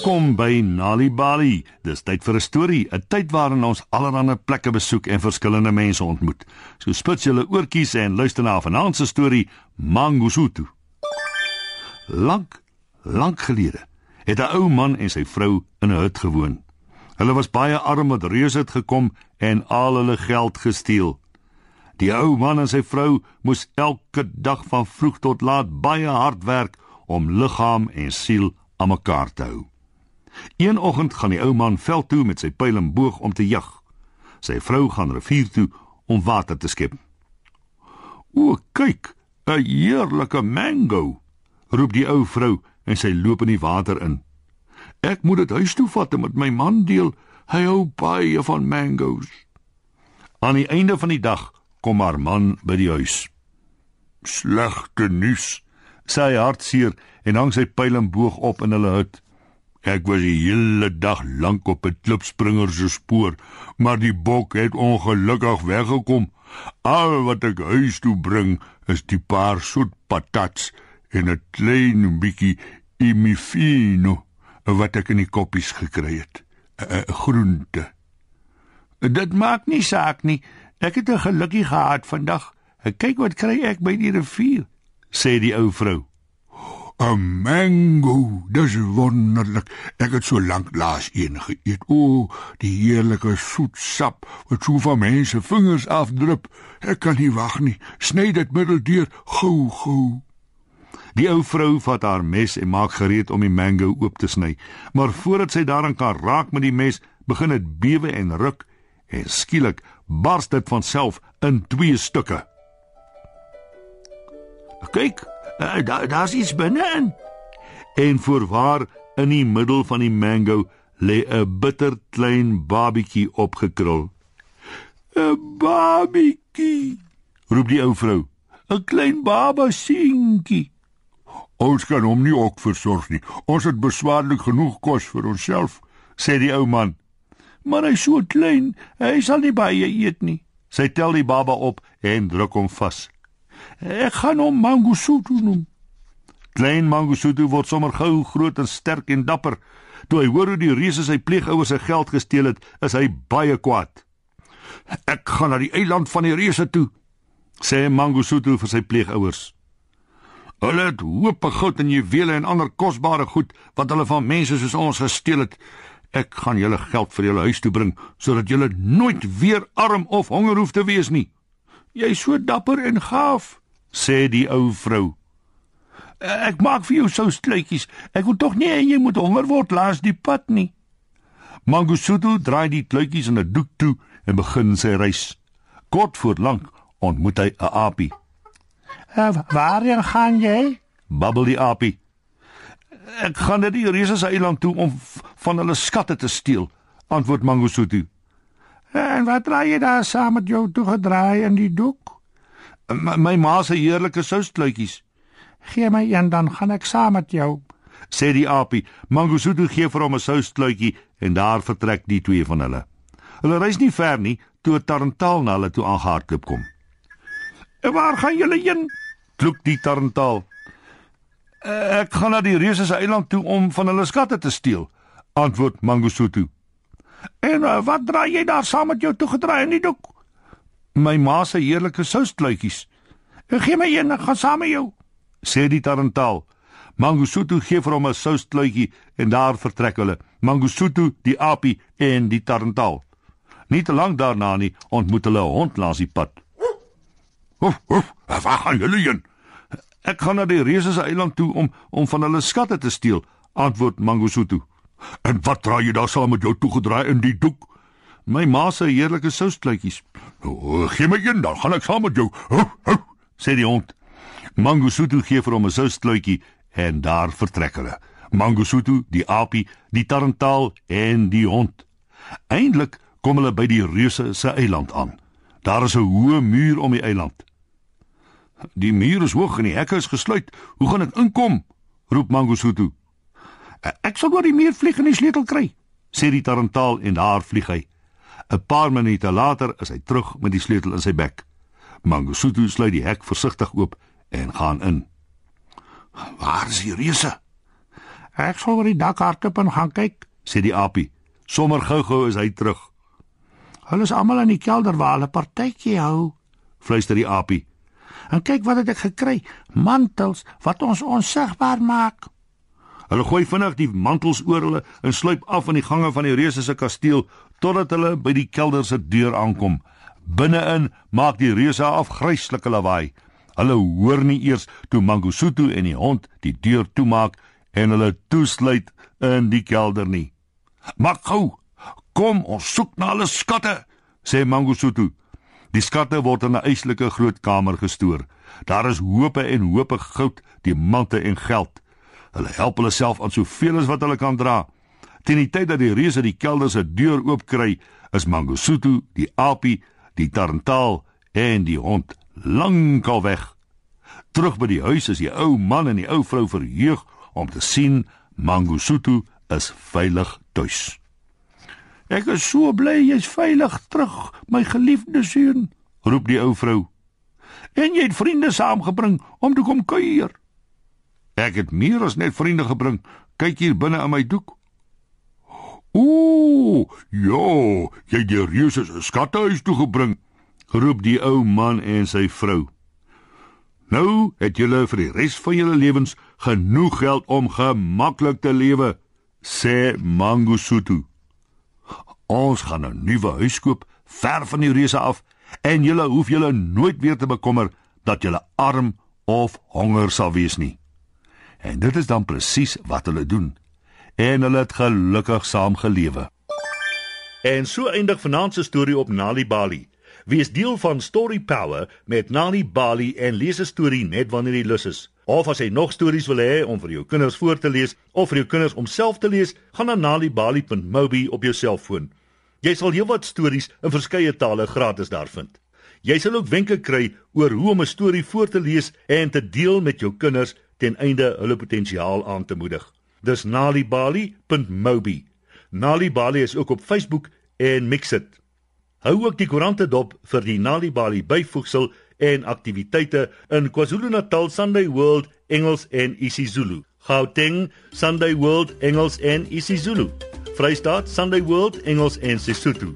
Welkom by Nali Bali. Dis tyd vir 'n storie, 'n tyd waarin ons allerlei plekke besoek en verskillende mense ontmoet. So spits julle oortjies en luister na vanaand se storie Mangosuthu. Lank, lank gelede het 'n ou man en sy vrou in 'n hut gewoon. Hulle was baie arm met reuse het gekom en al hulle geld gesteel. Die ou man en sy vrou moes elke dag van vroeg tot laat baie hard werk om liggaam en siel aan mekaar te hou. Een oggend gaan die ou man veld toe met sy pyl en boog om te jag. Sy vrou gaan rivier toe om water te skep. "O, kyk, 'n heerlike mango!" roep die ou vrou en sy loop in die water in. "Ek moet dit huis toe vat en met my man deel. Hy hou baie van mangoes." Aan die einde van die dag kom haar man by die huis. "Slegte nuus," sê hy hartseer en hang sy pyl en boog op in hulle hut. Ek was die hele dag lank op 'n klipspringer se spoor, maar die bok het ongelukkig weggekom. Al wat ek huis toe bring, is die paar soet patats en 'n klein bietjie imifino wat ek in die koppies gekry het. 'n Groente. Dit maak nie saak nie. Ek het 'n gelukkie gehad vandag. Kyk wat kry ek by die rivier, sê die ou vrou. 'n Mango, dis wonderlik. Ek het so lank laas een geëet. O, die heerlike soet sap wat so van mense vingers afdrup. Ek kan nie wag nie. Sny dit middeldeur gou gou. Die ou vrou vat haar mes en maak gereed om die mango oop te sny. Maar voordat sy daaraan kan raak met die mes, begin dit bewe en ruk en skielik bars dit van self in twee stukke. Kyk, uh, daar daar's iets binne-in. En voorwaar in die middel van die mango lê 'n bitter klein babietjie opgekrul. 'n Babietjie, roep die ou vrou. 'n Klein baba seentjie. Ons kan hom nie ook versorg nie. Ons het beswaarlik genoeg kos vir onsself, sê die ou man. Maar hy's so klein, hy sal nie baie eet nie. Sy tel die baba op en druk hom vas. Ek gaan hom Mangosuthu noem. Klein Mangosuthu word sommer gou groot en sterk en dapper. Toe hy hoor hoe die reuse sy pleegouers se geld gesteel het, is hy baie kwaad. Ek gaan na die eiland van die reuse toe, sê Mangosuthu vir sy pleegouers. Hulle het hoope goud en juwele en ander kosbare goed wat hulle van mense soos ons gesteel het. Ek gaan julle geld vir julle huis toe bring sodat julle nooit weer arm of honger hoef te wees nie. Jy's so dapper en gaaf, sê die ou vrou. Ek maak vir jou souskluitjies. Ek wil tog nie hê jy moet honger word langs die pad nie. Mangosuthu draai die kluitjies in 'n doek toe en begin sy reis. Kort voor lank ontmoet hy 'n aapie. Uh, "Waarheen gaan jy?" babbel die aapie. "Ek gaan na die reuse se eiland toe om van hulle skatte te steel," antwoord Mangosuthu. En wat draai jy daar saam met jou toegedraai in die doek? My, my ma se heerlike souskluitjies. Gee my een dan gaan ek saam met jou, sê die aapie. Mangosuthu gee vir hom 'n souskluitjie en daar vertrek die twee van hulle. Hulle reis nie ver nie toe 'n tarantaal na hulle toe aangehardloop kom. "En waar gaan julle heen?" klop die tarantaal. "Ek gaan na die reuse se eiland toe om van hulle skatte te steel," antwoord Mangosuthu. En uh, wat draai jy daar saam met jou toegedraai in die doek? My ma se heerlike souskluitjies. Gee my een, ek gaan saam met jou, sê die tarantaal. Mangosuthu gee vir hom 'n souskluitjie en daar vertrek hulle. Mangosuthu, die aapie en die tarantaal. Nie te lank daarna nie ontmoet hulle 'n hond langs die pad. Hoef, hoef, waar gaan julle heen? Ek gaan na die reuse se eiland toe om om van hulle skatte te steel, antwoord Mangosuthu. En wat draai jy daar saam met jou toegedraai in die doek? My ma se heerlike souskluitjies. O, gee my een dan, gaan ek saam met jou. Hou, hou, sê die hond. Mangosuthu gee vir hom 'n souskluitjie en daar vertrek hulle. Mangosuthu, die aapie, die tarantaal en die hond. Eindelik kom hulle by die reuse se eiland aan. Daar is 'n hoë muur om die eiland. Die muur is hoog en die hekke is gesluit. Hoe gaan ek inkom? roep Mangosuthu. Ek sal oor die muur vlieg en die sleutel kry, sê die tarantaal en daar vlieg hy. 'n Paar minute later is hy terug met die sleutel in sy bek. Mangosuthu sluit die hek versigtig oop en gaan in. Waar is die reuse? Ek sal oor die dak hardop en gaan kyk, sê die aapie. Sommer gou-gou is hy terug. Hulle is almal in die kelder waar hulle partytjie hou, fluister die aapie. En kyk wat het ek gekry, mantels wat ons onsigbaar maak. Hulle gooi vinnig die mantels oor hulle en sluip af in die gange van die reuse se kasteel totdat hulle by die kelder se deur aankom. Binne-in maak die reuse afgryslike lawaai. Hulle hoor nie eers toe Mangosuthu en die hond die deur toemaak en hulle toesluit in die kelder nie. "Maak gou! Kom, ons soek na hulle skatte," sê Mangosuthu. Die skatte word in 'n eislike groot kamer gestoor. Daar is hope en hope goud, diamante en geld. Hulle help hulle self aan soveel as wat hulle kan dra. Teen die tyd dat die reuse die kelder se deur oopkry, is Mangosuthu, die aapie, die tarantaal en die hond lankal weg. Terug by die huis is die ou man en die ou vrou verheug om te sien Mangosuthu is veilig tuis. Ek is so bly jy's veilig terug, my geliefde seun, roep die ou vrou. En jy het vriende saamgebring om te kom kuier. Ek het meer as net vriende gebring. Kyk hier binne in my doek. Ooh, ja, jy het die reuse se skathuis toe gebring roep die ou man en sy vrou. Nou het julle vir die res van julle lewens genoeg geld om gemaklik te lewe, sê Mangosuthu. Ons gaan 'n nuwe huis koop ver van die reuse af en julle hoef julle nooit weer te bekommer dat julle arm of honger sal wees nie. En dit is dan presies wat hulle doen. En hulle het gelukkig saam gelewe. En so eindig vanaand se storie op Nali Bali. Wees deel van Story Power met Nani Bali en lees 'n storie net wanneer jy lus is. Of as jy nog stories wil hê om vir jou kinders voor te lees of vir jou kinders om self te lees, gaan na nalibali.mobi op jou selfoon. Jy sal heelwat stories in verskeie tale gratis daar vind. Jy sal ook wenke kry oor hoe om 'n storie voor te lees en te deel met jou kinders ten einde hulle potensiaal aan te moedig. Dis nalibali.mobi. Nalibali is ook op Facebook en Mixit. Hou ook die koerante dop vir die Nalibali byvoegsel en aktiwiteite in KwaZulu-Natal Sunday World Engels en isiZulu. Gauteng Sunday World Engels en isiZulu. Vrystaat Sunday World Engels en Sesotho.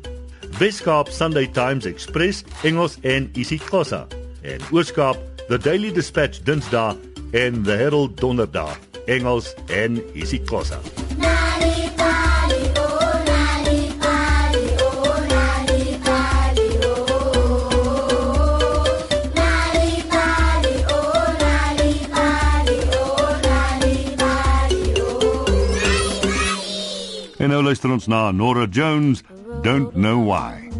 Weskaap Sunday Times Express Engels en isiXhosa. En Ooskaap The Daily Dispatch Dinsdae en The Herald Donderdag Engels en isiXhosa. En nou luister ons na Nora Jones, Don't Know Why.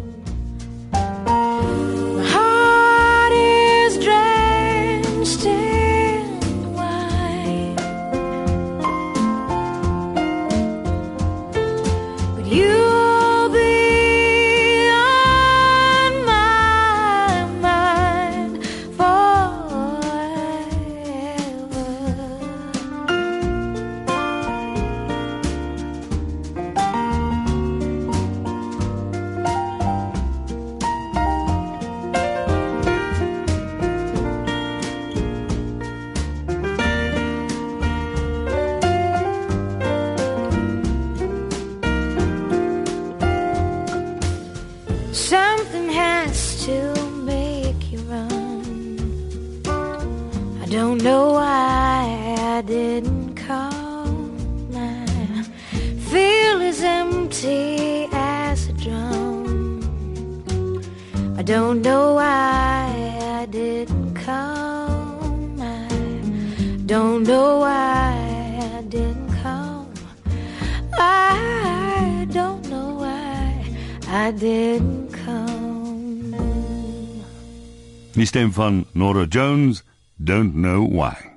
Something has to make you run. I don't know why I didn't call. My feel as empty as a drum. I don't know why I didn't come. I don't know why I didn't come. I don't know why I didn't. Die stem van Nora Jones, Don't Know Why.